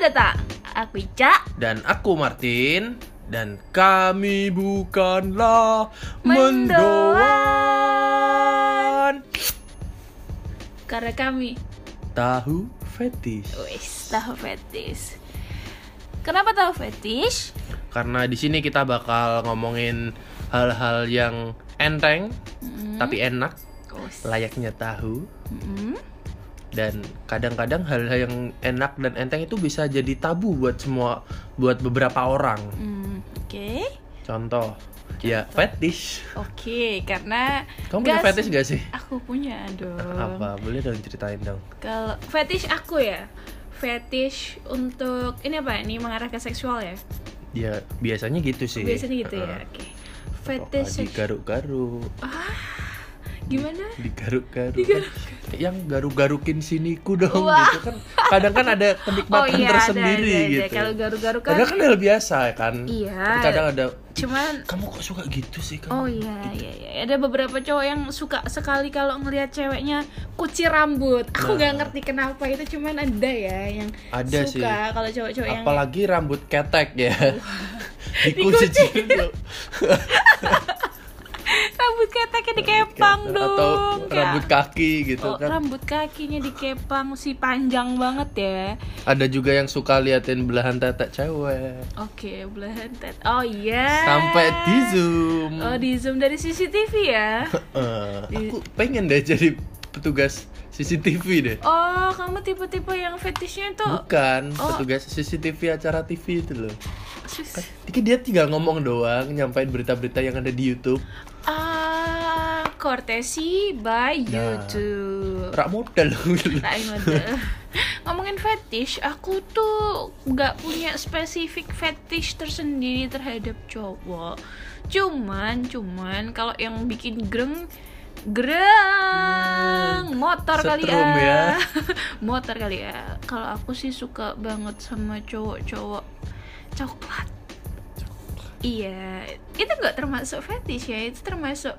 datang. Aku Ica. Dan aku Martin dan kami bukanlah Mendoan. Karena kami Tahu fetish. wis tahu fetish. Kenapa tahu fetish? Karena di sini kita bakal ngomongin hal-hal yang enteng Mm, tapi enak, layaknya tahu. Mm, Dan kadang-kadang hal-hal yang enak dan enteng itu bisa jadi tabu buat semua buat beberapa orang. mm, Oke. Contoh, ya fetish. Oke, karena Kamu punya fetish gak sih? aku punya dong. Apa? Boleh dong ceritain dong. Kalau fetish aku ya. Fetish untuk ini apa? Ini mengarah ke seksual ya? Ya biasanya gitu sih. Biasanya gitu ya. Heeh. Oke. Apa, Fetish seks- digaruk-garuk, gimana? digaruk-garuk. Yang garuk-garukin siniku dong Wah. gitu kan. Kadang kan ada kenikmatan tersendiri ada, ada. gitu. Kalau garuk-garuk kan. Padahal kan hal biasa kan. Iya. Kadang ada Cuman kamu kok suka gitu sih kamu? Oh iya, iya, iya. Ada beberapa cowok yang suka sekali kalau ngelihat ceweknya kuci rambut. Aku nggak Nah. ngerti kenapa itu, cuman ada ya yang Ada suka sih. kalau cowok-cowok yang Apalagi rambut ketek ya. Dikucing dulu. rambut keteknya dikepang dong. Atau Kayak- rambut kaki gitu Oh, kan. rambut kakinya dikepang si panjang banget ya. Ada juga yang suka liatin belahan tetek cewek. Oke, belahan tet. Oh iya. Sampai di zoom. Oh, di zoom dari CCTV ya. Eh, aku pengen deh jadi petugas CCTV deh. Oh, kamu tipe-tipe yang fetishnya tuh Bukan, Oh. petugas CCTV acara TV itu loh. sus- Jadi dia tinggal ngomong doang, nyampein berita-berita yang ada di YouTube. Cortesi by Nah. YouTube. Rak modal. Lain model. Ngomongin fetish, aku tuh nggak punya spesifik fetish tersendiri terhadap cowok. Cuman, cuman kalau yang bikin greng greng motor kali ya. ya. motor kali ya. Kalau aku sih suka banget sama cowok-cowok coklat. Iya, itu nggak termasuk fetish ya, itu termasuk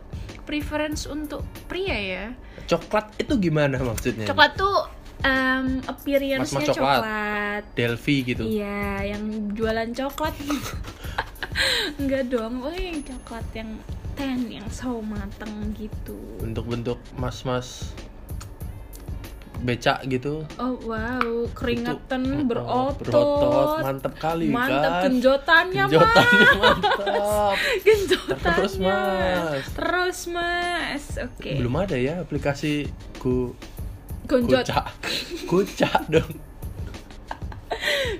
preference untuk pria ya. Coklat itu gimana maksudnya? Coklat tuh em, appearance-nya coklat. coklat. Delphi gitu. Iya, yang jualan coklat. Enggak dong, oh yang coklat yang ten, yang sawo mateng gitu. Bentuk-bentuk mas-mas becak gitu. Oh wow, keringetan Itu, oh, berotot. berotot, mantep kali Mantap kan. genjotannya, Genjotannya Mas. Genjotannya. Terus, Mas. Terus, Mas. Oke. Belum ada ya aplikasi ku Gonjot. Gocak. Gocak dong.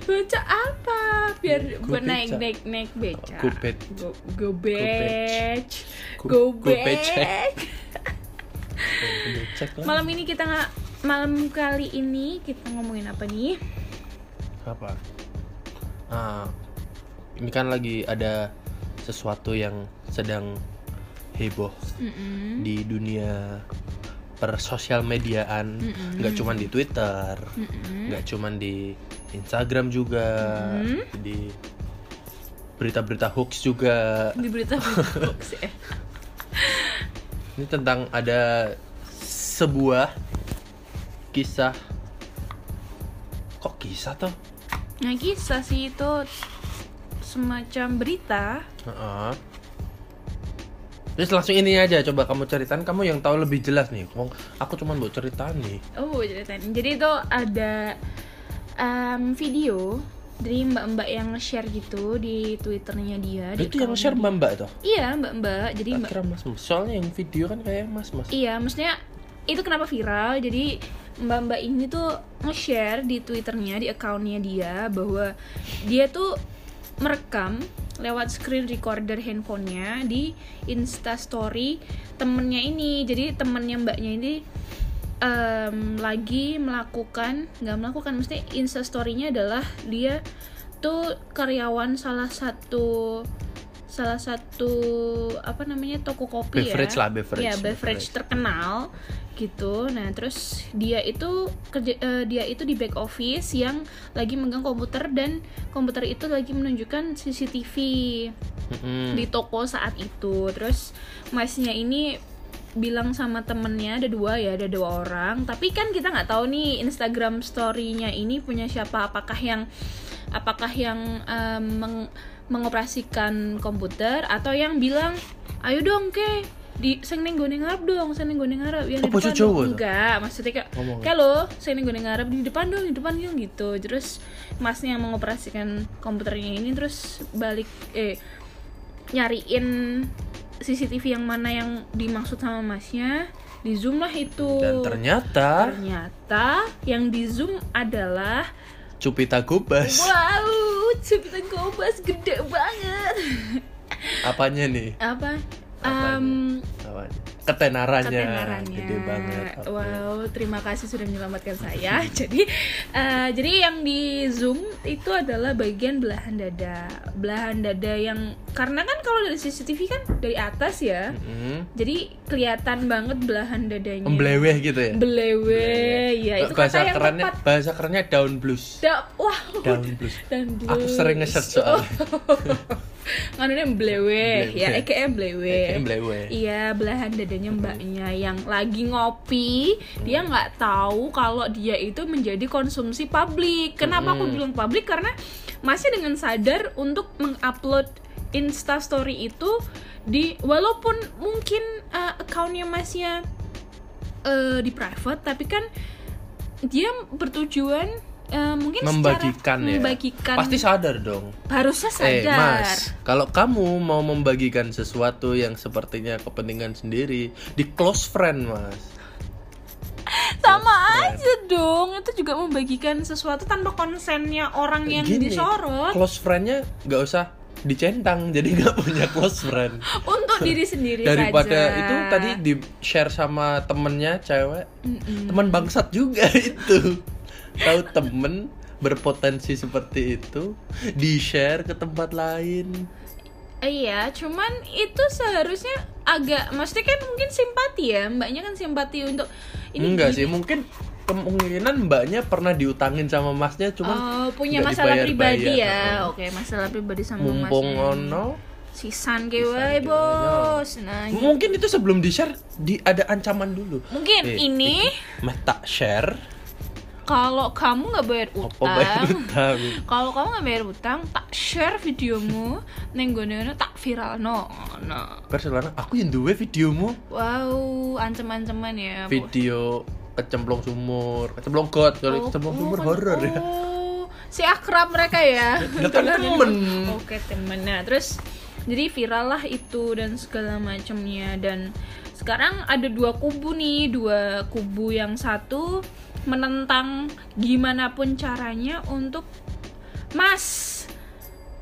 Gocak apa? Biar buat naik naik naik beca. Go. Go go bec. Go- Go go becek. bec. Becek lah. Malam ini kita nggak malam kali ini kita ngomongin apa nih? apa ah ini kan lagi ada sesuatu yang sedang heboh Mm-mm. di dunia persosial mediaan nggak cuman di Twitter Mm-mm. nggak cuman di Instagram juga Mm. di berita-berita hoax juga Di berita hoax ya. ini tentang ada sebuah kisah kok kisah tuh Nah kisah sih itu semacam berita. Heeh. Terus langsung ini aja coba kamu ceritain kamu yang tahu lebih jelas nih. Wong aku cuma buat cerita nih. Oh ceritain. Jadi itu ada em, video dari mbak-mbak yang share gitu di twitternya dia. di Itu yang account share dia. Mbak Mbak tuh. Iya mbak-mbak. Jadi mbak. Kira Mas Mas. Soalnya yang video kan kayak Mas Mas. Iya, maksudnya itu kenapa viral? Jadi mbak-mbak ini tuh nge-share di twitternya, di akunnya dia bahwa dia tuh merekam lewat screen recorder handphonenya di instastory temennya ini. Jadi temennya mbaknya ini em, lagi melakukan, nggak melakukan, mesti instastorynya adalah dia tuh karyawan salah satu salah satu apa namanya toko kopi Beverage ya lah, beverage. ya beverage terkenal gitu. Nah terus dia itu kerja eh, dia itu di back office yang lagi megang komputer dan komputer itu lagi menunjukkan CCTV Mm-mm. di toko saat itu. Terus masnya ini bilang sama temennya ada dua ya ada dua orang. Tapi kan kita nggak tahu nih Instagram story-nya ini punya siapa? Apakah yang apakah yang em, meng- mengoperasikan komputer atau yang bilang ayo dong ke di sing ning gone ngarep dong sing ning gone ngarep. Oh, di depan Jawa dong. enggak maksudnya kayak lo sing ning gone ngarep di depan dong di depan dong gitu. Terus masnya yang mengoperasikan komputernya ini terus balik eh nyariin CCTV yang mana yang dimaksud sama masnya di zoom lah itu. Dan ternyata ternyata yang di zoom adalah Cupita Gobas. wow cepetan kobas gede banget. Apanya nih? apa Apanya? Ketenarannya. ketenarannya. Gede banget. Wow, terima kasih sudah menyelamatkan saya. jadi, eh, jadi yang di zoom itu adalah bagian belahan dada, belahan dada yang karena kan kalau dari CCTV kan dari atas ya, Mm. jadi kelihatan banget belahan dadanya. Membleweh gitu ya. Belewe, ya itu bahasa kata yang kerennya tepat. bahasa kerennya daun blues. Da- wah, Daun blues. dan Aku sering nge-search soalnya. Nganunya blewe, ya. EKM blewe. Iya, belahan dadanya mbaknya yang lagi ngopi, dia nggak tahu kalau dia itu menjadi konsumsi publik. Kenapa aku Hmm. bilang publik? Karena masih dengan sadar untuk mengupload Insta Story itu di walaupun mungkin uh, accountnya masnya uh, di private, tapi kan dia bertujuan uh, mungkin membagikan secara ya. membagikan Pasti sadar dong. harusnya Eh, sadar. Mas, kalau kamu mau membagikan sesuatu yang sepertinya kepentingan sendiri di close friend, Mas. sama aja dong itu juga membagikan sesuatu tanpa konsennya orang yang Gini, disorot Close friendnya nggak usah dicentang, jadi nggak punya close friend. untuk diri sendiri Daripada saja. itu tadi di share sama temennya cewek, Mm-mm. teman bangsat juga itu. Tahu temen berpotensi seperti itu di share ke tempat lain. iya cuman itu seharusnya agak maksudnya kan mungkin simpati ya mbaknya kan simpati untuk ini Enggak gini. sih, mungkin kemungkinan mbaknya pernah diutangin sama masnya cuman Oh, punya masalah pribadi ya? Oke masalah pribadi sama mumpung masnya. ono. Sisan kewe kewe, bos. nah mungkin itu sebelum di share di ada ancaman dulu. Mungkin Eh, ini meh tak share kalau kamu nggak bayar utang utang? kalau kamu nggak bayar utang tak share videomu neng gue tak viral no no. Perselana aku yang duwe videomu. Wow ancem-anceman ya video kecemplung sumur kecemplung got kalau Oh, kecemplung oh, sumur horor ya. oh, si akrab mereka ya. Ya kan temen. oke temen. Nah terus jadi viral lah itu dan segala macamnya dan sekarang ada dua kubu nih dua kubu yang satu menentang gimana pun caranya untuk mas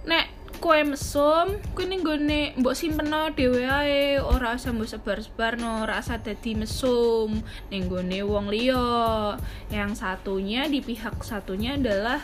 nek kue mesum kue ning gone mbok simpeno dhewe ae ora usah mbok sebar-sebarno ora usah dadi mesum ning gone wong liya. Yang satunya di pihak satunya adalah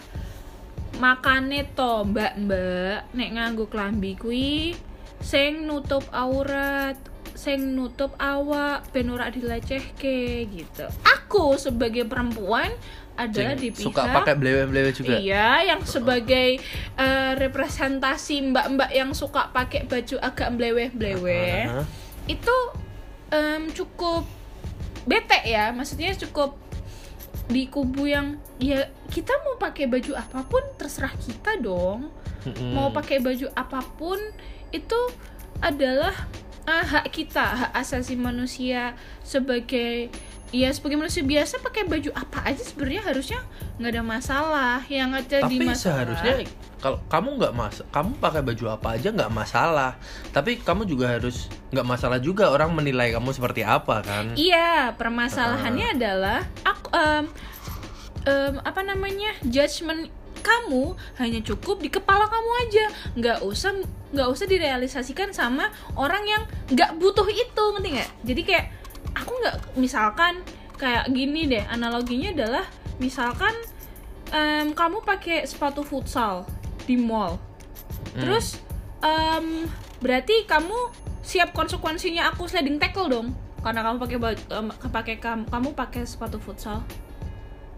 makane to mbak-mbak nek nganggo klambi kuwi sing nutup aurat sing nutup awak ben ora dilecehke gitu aku sebagai perempuan adalah di pihak suka pakai blewe-blewe juga Iya, yang sebagai eh, representasi mbak-mbak yang suka pakai baju agak bleweh-bleweh. Aha. Itu em, cukup bete ya, maksudnya cukup di kubu yang ya kita mau pakai baju apa pun terserah kita dong. Mau pakai baju apa pun itu adalah eh, hak kita, hak asasi manusia sebagai ya sebagai manusia biasa pakai baju apa aja sebenarnya harusnya nggak ada masalah. Yang ada di tapi masalah. seharusnya kalau kamu nggak mas kamu pakai baju apa aja nggak masalah. Tapi kamu juga harus nggak masalah juga orang menilai kamu seperti apa kan? Iya permasalahannya adalah aku em, em, apa namanya judgement kamu hanya cukup di kepala kamu aja. Nggak usah nggak usah direalisasikan sama orang yang nggak butuh itu ngerti nggak? Jadi kayak aku nggak misalkan kayak gini deh analoginya adalah misalkan em, kamu pakai sepatu futsal di mall. Hmm. terus em, berarti kamu siap konsekuensinya aku sliding tackle dong karena kamu pakai em, pakai kamu kamu pakai sepatu futsal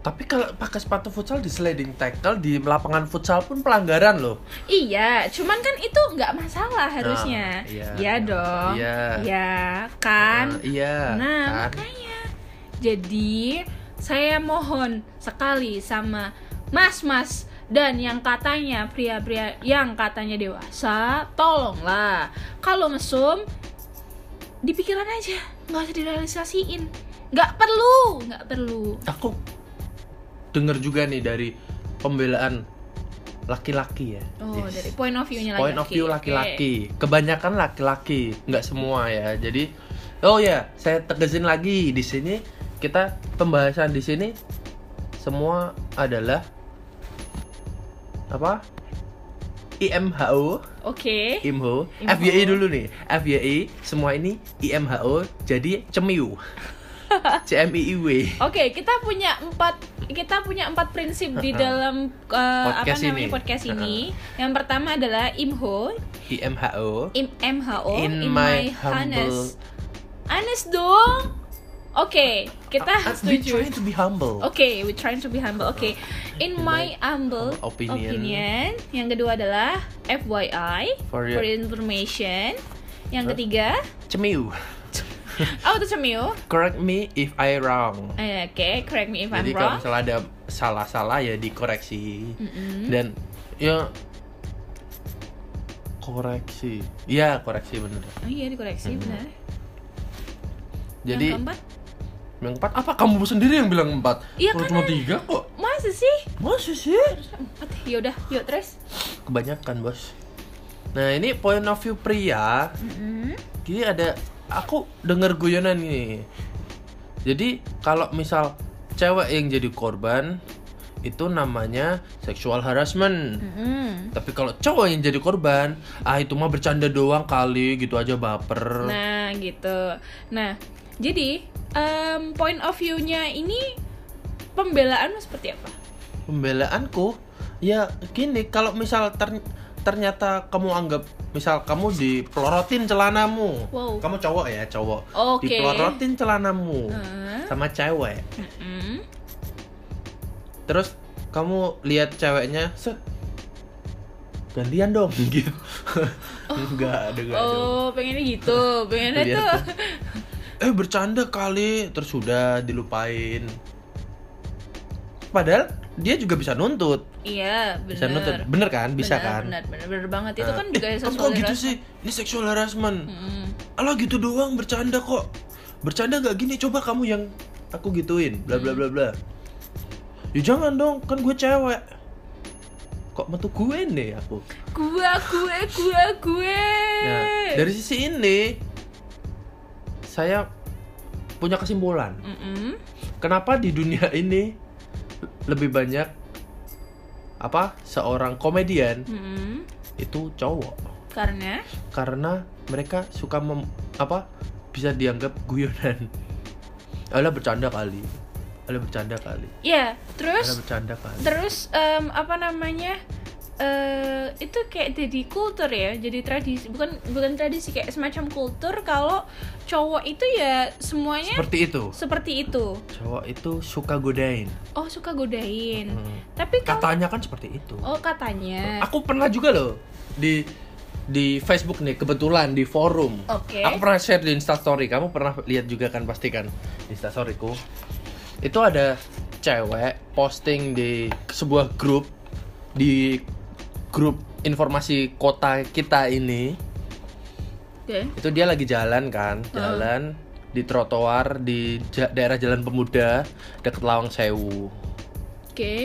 Tapi kalau pakai sepatu futsal di sliding tackle di lapangan futsal pun pelanggaran loh. Iya, cuman kan itu nggak masalah harusnya. Nah, iya. Iya dong. Iya. Iya, kan? Nah, iya. Nah, kan? makanya. Jadi, saya mohon sekali sama mas-mas dan yang katanya pria-pria yang katanya dewasa, tolonglah. Kalau mesum, dipikiran aja, nggak usah direalisasiin. Nggak perlu, nggak perlu. Aku dengar juga nih dari pembelaan laki-laki ya. Oh, Yes. dari point of view-nya laki-laki. point of view laki-laki. Kebanyakan laki-laki, nggak semua ya. Jadi, oh ya, saya tegesin lagi di sini kita pembahasan di sini semua adalah apa? IMHO, Oke. IMHO, IMHO. FYI dulu nih. FYI semua ini IMHO jadi cemiu. CMIIW. Oke, kita punya empat kita punya empat prinsip di dalam uh, apa Podcast namanya ini. podcast ini. Yang pertama adalah IMHO, IMHO. im MHO, In in, my humble- Honest dong. Oke, kita Uh, we setuju. trying to be humble. Oke, we trying to be humble. Oke, in In my humble opinion. opinion. Yang kedua adalah FYI For for, information. Yang ketiga, Cemiu. Oh itu cemil. Correct me if I wrong. Eh, Oke, correct me if Jadi I'm kalau wrong. misalnya ada salah-salah ya dikoreksi. Mm-mm. Dan ya koreksi. Iya, koreksi bener. Oh iya dikoreksi Hmm. benar. Jadi yang keempat, yang empat apa kamu sendiri yang bilang empat? Iya, Kalau kan cuma tiga kok. masa sih? Masa sih? Empat. Yaudah, yuk terus. Kebanyakan bos. Nah ini point of view pria. Mm-mm. Jadi ada aku denger guyonan nih. Jadi kalau misal cewek yang jadi korban itu namanya sexual harassment. Mm-mm. Tapi kalau cowok yang jadi korban, ah itu mah bercanda doang kali, gitu aja baper. Nah gitu. Nah jadi em, point of view-nya ini pembelaan seperti apa? Pembelaanku, ya gini, kalau misal ter- ternyata kamu anggap, misal kamu dipelorotin celanamu, Wow. kamu cowok ya cowok, Oke. dipelorotin celanamu Heeh. sama cewek, Mm-mm. terus kamu lihat ceweknya, set, gantian dong, gitu. enggak, ada enggak. Oh pengennya gitu, pengennya tuh. eh bercanda kali terus sudah dilupain padahal dia juga bisa nuntut. Iya bisa nuntut. Benar. bener kan? Bisa Benar, kan? Benar, benar, benar banget. Itu Nah, kan juga eh, sesuatu kok gitu sih? ini sexual harassment. Alah gitu doang. Bercanda kok. Bercanda gak gini? Coba kamu yang aku gituin. Bla bla bla bla. Ya jangan dong. Kan gue cewek. Kok metu gue nih aku? Gua, gue, gue, gue. nah dari sisi ini saya punya kesimpulan. Mm-mm. kenapa di dunia ini lebih banyak apa? Seorang komedian Mm-mm. itu cowok. Karena? Karena mereka suka mem, apa? Bisa dianggap guyonan. Alah bercanda kali. Alah bercanda kali. Ya Alah terus bercanda kali. terus em, apa namanya eh itu kayak jadi kultur ya jadi tradisi bukan bukan tradisi kayak semacam kultur kalau cowok itu ya semuanya seperti itu. seperti itu. Cowok itu suka godain. Oh suka godain. Hmm. tapi kalau katanya kan seperti itu. Oh katanya. Aku pernah juga loh di di Facebook nih kebetulan di forum. Oke. aku pernah share di Instastory kamu pernah lihat juga kan pasti kan di Instastoryku itu ada cewek posting di sebuah grup di grup informasi kota kita ini oke itu dia lagi jalan kan jalan di trotoar di ja- daerah Jalan Pemuda deket Lawang Sewu oke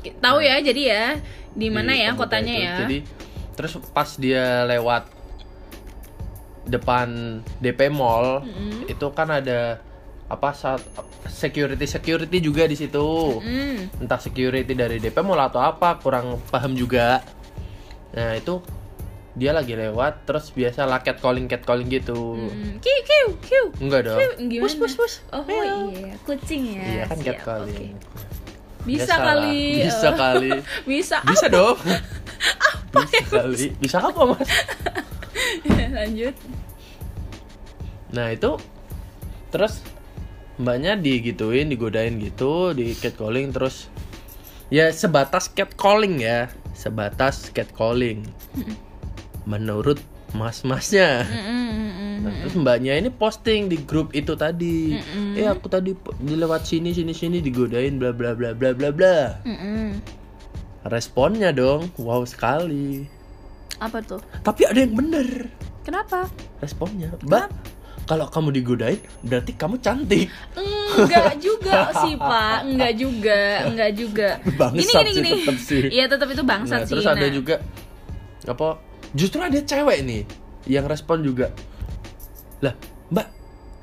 Ki- tahu ya jadi ya di mana ya Pemuda kotanya itu. ya Jadi terus pas dia lewat depan DP Mall Mm-mm. itu kan ada apa saat security security juga di situ. Hmm. Entah security dari DP Mall atau apa, kurang paham juga. Nah, itu dia lagi lewat terus biasa lah cat calling cat calling gitu. Hmm. kiu kiu kiu Enggak dong. Kiu, gimana? Pus pus pus. Oh Meow. iya, kucing ya. Iya kan cat calling. oke. Bisa Biasalah. kali. Bisa eh, kali. bisa. Bisa dong. Bisa kali. Bisa apa, Mas? Lanjut. Nah itu terus mbaknya digituin digodain gitu di catcalling terus ya sebatas catcalling ya sebatas catcalling. Menurut mas-masnya. Mm-mm. Nah, terus mbaknya ini posting di grup itu tadi. Eh aku tadi dilewat sini sini sini digodain bla bla bla bla bla bla. Mm-mm. responnya dong wow sekali. Apa tuh? tapi ada yang bener. Kenapa? responnya mbak kalau kamu digodain berarti kamu cantik Enggak juga sih pak, enggak juga, enggak juga. Bangsat gini sih gini tetep sih. gini. Iya tetap itu bangsat Nah, sih. terus ada Nah, juga apa justru ada cewek nih yang respon juga lah mbak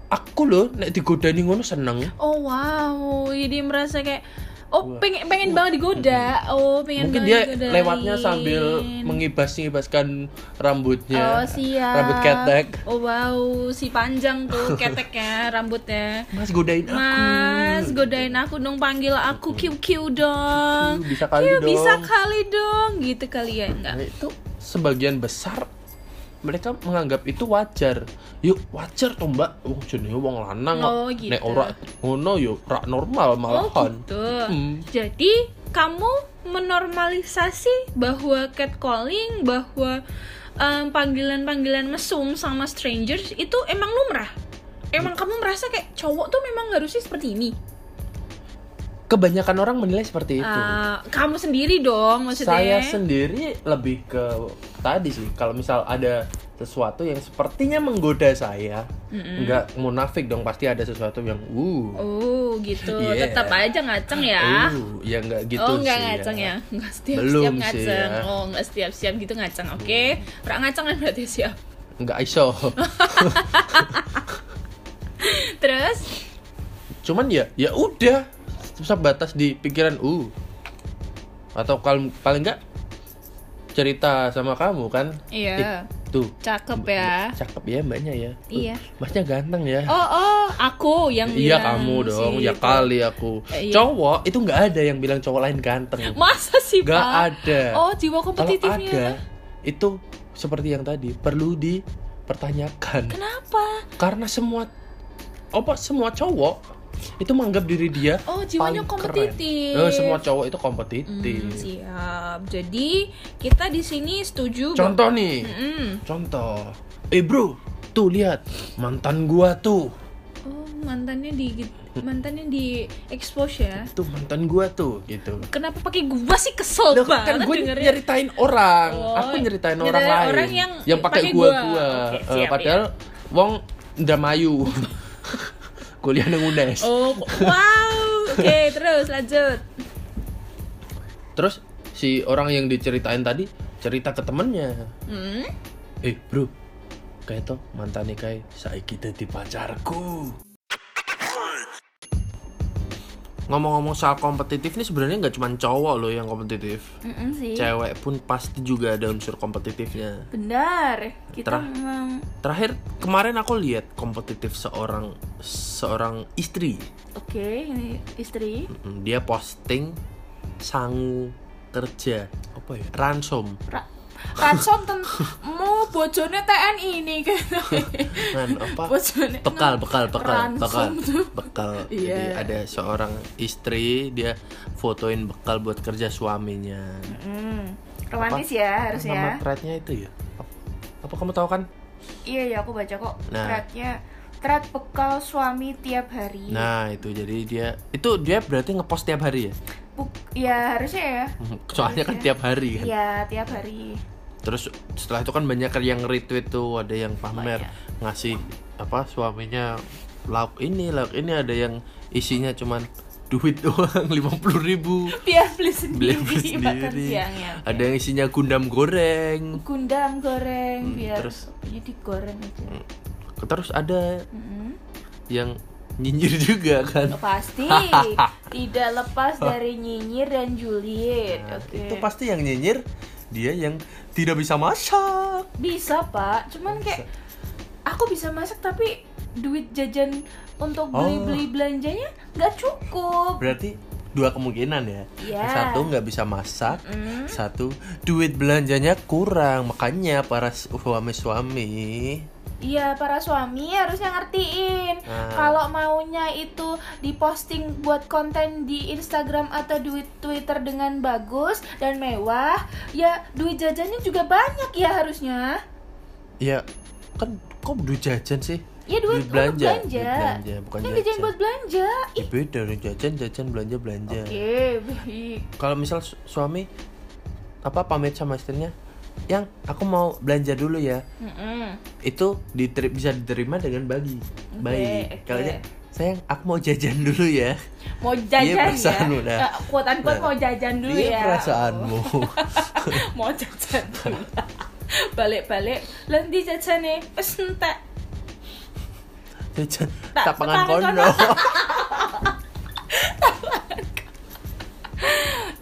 aku loh nek digodain ngono seneng Oh wow, jadi merasa kayak oh pengen pengen banget digoda. Oh pengen mungkin dia digodain. lewatnya sambil mengibas ngibaskan rambutnya Oh siap. rambut ketek Oh wow, si panjang tuh keteknya rambutnya. mas godain aku Mas, godain aku dong, panggil aku Q Q dong. Q, bisa kali Q, dong. bisa kali dong, gitu kali ya enggak? Nah, itu sebagian besar mereka menganggap itu wajar. Yuk, wajar toh, Mbak. Wong jenenge wong lanang. Oh, gitu. Nek ora ngono yo rak normal Oh malahan. gitu. Hmm. Jadi kamu menormalisasi bahwa catcalling, bahwa em, panggilan-panggilan mesum sama strangers itu emang lumrah. Emang kamu merasa kayak cowok tuh memang harusnya seperti ini. Kebanyakan orang menilai seperti itu. Eh, kamu sendiri dong maksudnya. Saya sendiri lebih ke tadi sih. Kalau misal ada sesuatu yang sepertinya menggoda saya, nggak munafik dong. Pasti ada sesuatu yang uh. Oh gitu. Yeah. Tetap aja ngaceng ya. Uh, ya nggak gitu oh enggak sih ngaceng ya, Enggak setiap Belum sih ngaceng. ya. Oh enggak setiap siap gitu ngaceng. Oke, Rak ngaceng kan berarti siap. Nggak iso. Terus cuman ya ya udah sebatas di pikiran uh atau kalau paling enggak cerita sama kamu kan iya, tuh cakep ya. cakep ya mbaknya ya Uh, Iya. masnya ganteng ya Oh oh, aku yang iya kamu dong sih ya itu. kali aku Eh, iya. cowok itu nggak ada yang bilang cowok lain ganteng Masa sih nggak ada Oh jiwa kalau kompetitifnya. ada itu seperti yang tadi perlu dipertanyakan Kenapa? karena semua apa semua cowok itu menganggap diri dia Oh jiwanya paling kompetitif. keren. Eh, semua cowok itu kompetitif. Hmm, siap. Jadi kita di sini setuju. bahwa- Contoh nih, Mm-mm. contoh. Eh bro, tuh lihat mantan gua tuh, Oh mantannya di mantannya di expose ya. tuh mantan gua tuh gitu. Kenapa pakai gua sih kesel Loh, banget kan gue dengernya. nyeritain orang, Oh, aku nyeritain nyeritain orang lain orang yang pakai pakai gua gua. gua. Oke, Eh, siap, padahal wong ndak mayu. Kuliah nang UNES. Oh wow. Oke terus lanjut. Terus si orang yang diceritain tadi cerita ke temennya. Hmm? Eh bro, kayak tuh mantan kayak saya kita di pacarku. Ngomong-ngomong soal kompetitif nih sebenarnya nggak cuma cowok loh yang kompetitif. Mm-mm sih. Cewek pun pasti juga ada unsur kompetitifnya. Benar. Kita Terah. memang Terakhir kemarin aku lihat kompetitif seorang seorang istri. oke ini istri. Mm, Dia posting sangu kerja apa ya? Ransom. Ra ransom ten mu bojone TNI ini kan. Kan apa? Bojone bekal bekal bekal bekal bekal Iya. jadi ada seorang istri dia fotoin bekal buat kerja suaminya Hmm. Romantis ya nama harusnya. threadnya itu ya apa, apa kamu tahu kan Iya ya aku baca kok. Nah. Threadnya thread bekal suami tiap hari. nah itu jadi dia itu dia berarti ngepost tiap hari ya Buk, ya harusnya ya. soalnya kan tiap hari kan Iya tiap hari. Terus setelah itu kan banyak yang retweet tuh ada yang pamer Banyak. ngasih apa suaminya lauk ini lauk ini ada yang isinya cuman duit doang lima puluh ribu Biar beli beli sendiri, makan sendiri siangnya. Oke. ada yang isinya gundam goreng gundam goreng Hmm, biar terus? kopinya digoreng aja. terus ada Mm-mm. yang nyinyir juga kan Oh, pasti tidak lepas dari nyinyir dan julid. Nah, Oke. itu pasti yang nyinyir dia yang tidak bisa masak Bisa pak, cuman kayak aku bisa masak tapi duit jajan untuk Oh. beli-beli belanjanya nggak cukup. berarti dua kemungkinan ya Iya. satu nggak bisa masak Mm. satu duit belanjanya kurang makanya para suami-suami Iya, para suami harusnya ngertiin. Ah. Kalau maunya itu diposting buat konten di Instagram atau di Twitter dengan bagus dan mewah, ya duit jajannya juga banyak ya harusnya. Ya kan kok duit jajan sih? Ya duit, untuk belanja. belanja. Duit belanja, bukan Ini jajan. buat belanja. Ya, beda jajan jajan belanja belanja. Oke, baik. Kalau misal su- suami apa pamit sama istrinya, yang aku mau belanja dulu ya. Mm-mm. Itu diteri- bisa diterima dengan bagi. Baik. oke. Kalau sayang aku mau jajan dulu ya. Mau jajan Iya, ya. perasaanmu, nah. Eh, Quote unquote Nah. mau jajan dulu Iya ya. perasaanmu. mau jajan dulu. Balik-balik, nanti jajane wis entek. jajan Tak, tapangan tapangan kono.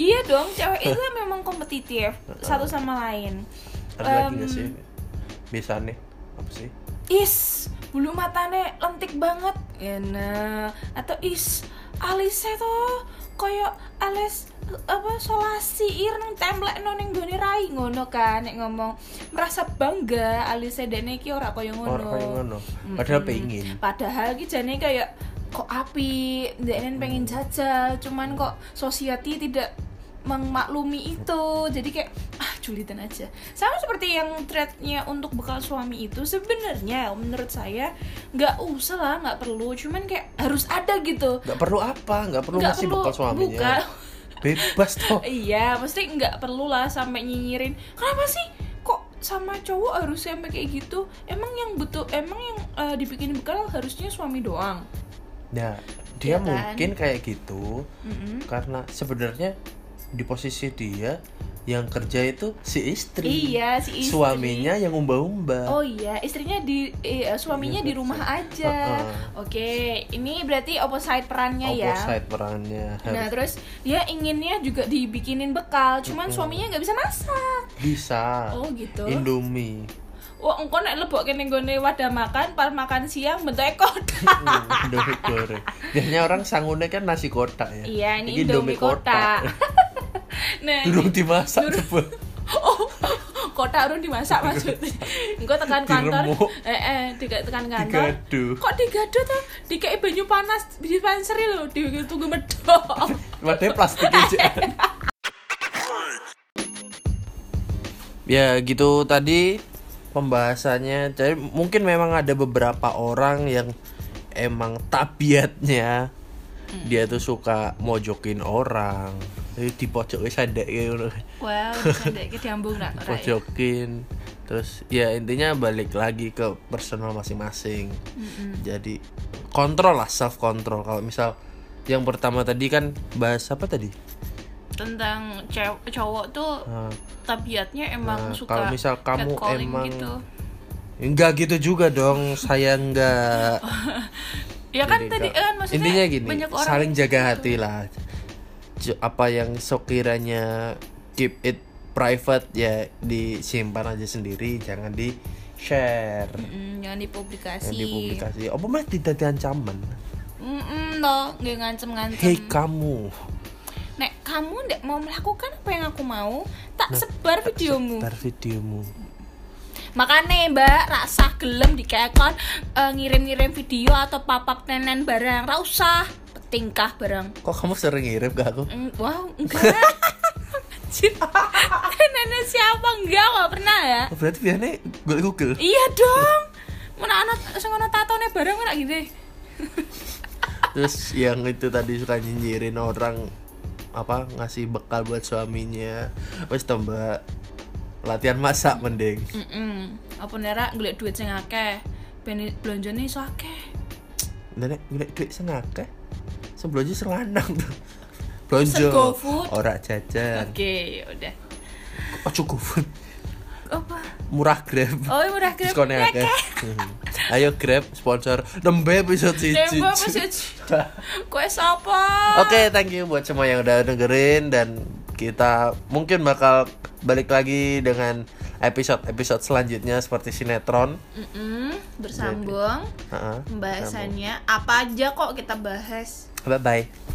Iya dong, cewek itu memang kompetitif satu sama lain. Ada lagi Em, nggak sih? Bisa nih. Apa sih? Is, bulu matane lentik banget. Ya nah, atau is alisnya tuh koyo alis apa solasi ireng templek no ning gone rai ngono kan nek ngomong merasa bangga alisnya dene iki ora koyo ngono. Ngono. Padahal Mm-mm. pengen. Padahal ki jane kayak kok api, dene pengen jajal, cuman kok society tidak memaklumi itu jadi kayak ah julitan aja sama seperti yang threadnya untuk bekal suami itu sebenarnya menurut saya nggak usah lah nggak perlu cuman kayak harus ada gitu Nggak perlu apa? Nggak perlu Nggak ngasih perlu bekal suaminya. buka. Bebas toh. iya mesti nggak perlu lah sampai nyinyirin kenapa sih kok sama cowok harus sampai kayak gitu emang yang betul emang yang eh, dibikin bekal harusnya suami doang Nah, dia Iya kan? mungkin kayak gitu Mm-mm. karena sebenarnya di posisi dia yang kerja itu si istri. Iya, si istri. Suaminya yang umba-umba. Oh iya, istrinya di eh, suaminya di rumah aja. Uh-uh. Oke, ini berarti opposite perannya ya. Opposite perannya. Nah, terus dia inginnya juga dibikinin bekal, cuman suaminya nggak bisa masak. Bisa. Oh gitu. Indomie. Wah, engko nek lebok kene nggone wadah makan, pas makan siang bentuknya kotak. Hmm, Indomie goreng. Biasanya orang sangune kan nasi kotak ya. Iya, ini Indomie kotak. nah, Belum dimasak Durung- coba. oh, kotak urung dimasak maksudnya. Engko tekan kantor. Eh eh, tiga tekan kantor. Digado. Kok digado tuh? Dikei banyu panas dispenseri lho, ditunggu medok. Wadahnya plastik aja. ya gitu tadi pembahasannya. Jadi mungkin memang ada beberapa orang yang emang tabiatnya dia tuh suka mojokin orang. Di pojok sadek gitu. Wow, kita diambung nak ya? Pojokin. Terus ya intinya balik lagi ke personal masing-masing. Jadi kontrol lah self control. Kalau misal yang pertama tadi kan bahas apa tadi? Tentang cewek cowok tuh Nah, tabiatnya emang Nah, suka kalau misal kamu emang- gitu. enggak gitu juga dong. Saya enggak. Ya kan Jadi tadi kan maksudnya intinya gini, banyak orang saling gitu. jaga hati lah. Apa yang sekiranya keep it private ya disimpan aja sendiri, jangan di share. Mm, jangan dipublikasi. Yang dipublikasi. Apa mah tidak ancaman? Mm no, nggak ngancem-ngancem. Hei kamu. Nek kamu ndak mau melakukan apa yang aku mau, tak sebar videomu. Sebar videomu. Makanya mbak, rasa gelem dikekon eh, ngirim-ngirim video atau papap nenen barang, ra usah tingkah barang. Kok kamu sering ngirim ke aku? Mm, wow, enggak. Anjir. Nenek siapa enggak nggak pernah ya? Oh, berarti biasanya gue Google. Iya dong. Mana anak sing ana tatone barang ora gitu. Terus yang itu tadi suka nyinyirin orang apa ngasih bekal buat suaminya. Wes toh, Mbak. Latihan masak mending. Heeh. Apa nera golek duit sing akeh. Ben belonjane iso akeh. Nenek golek duit sing akeh. Sebelumnya selanang tuh. Blonjo. GoFood. Ora jajan. Oke, ya udah. Oh cukup. Apa? Murah Grab. Oh, murah Grab. Diskonnya Ya, akeh. Ayo Grab sponsor nembe episode siji. Dembo mesti Kowe sapa? Oke, thank you buat semua yang udah dengerin dan kita mungkin bakal balik lagi dengan episode-episode selanjutnya seperti sinetron. Mm-mm, bersambung Heeh. pembahasannya apa aja kok kita bahas 拜拜。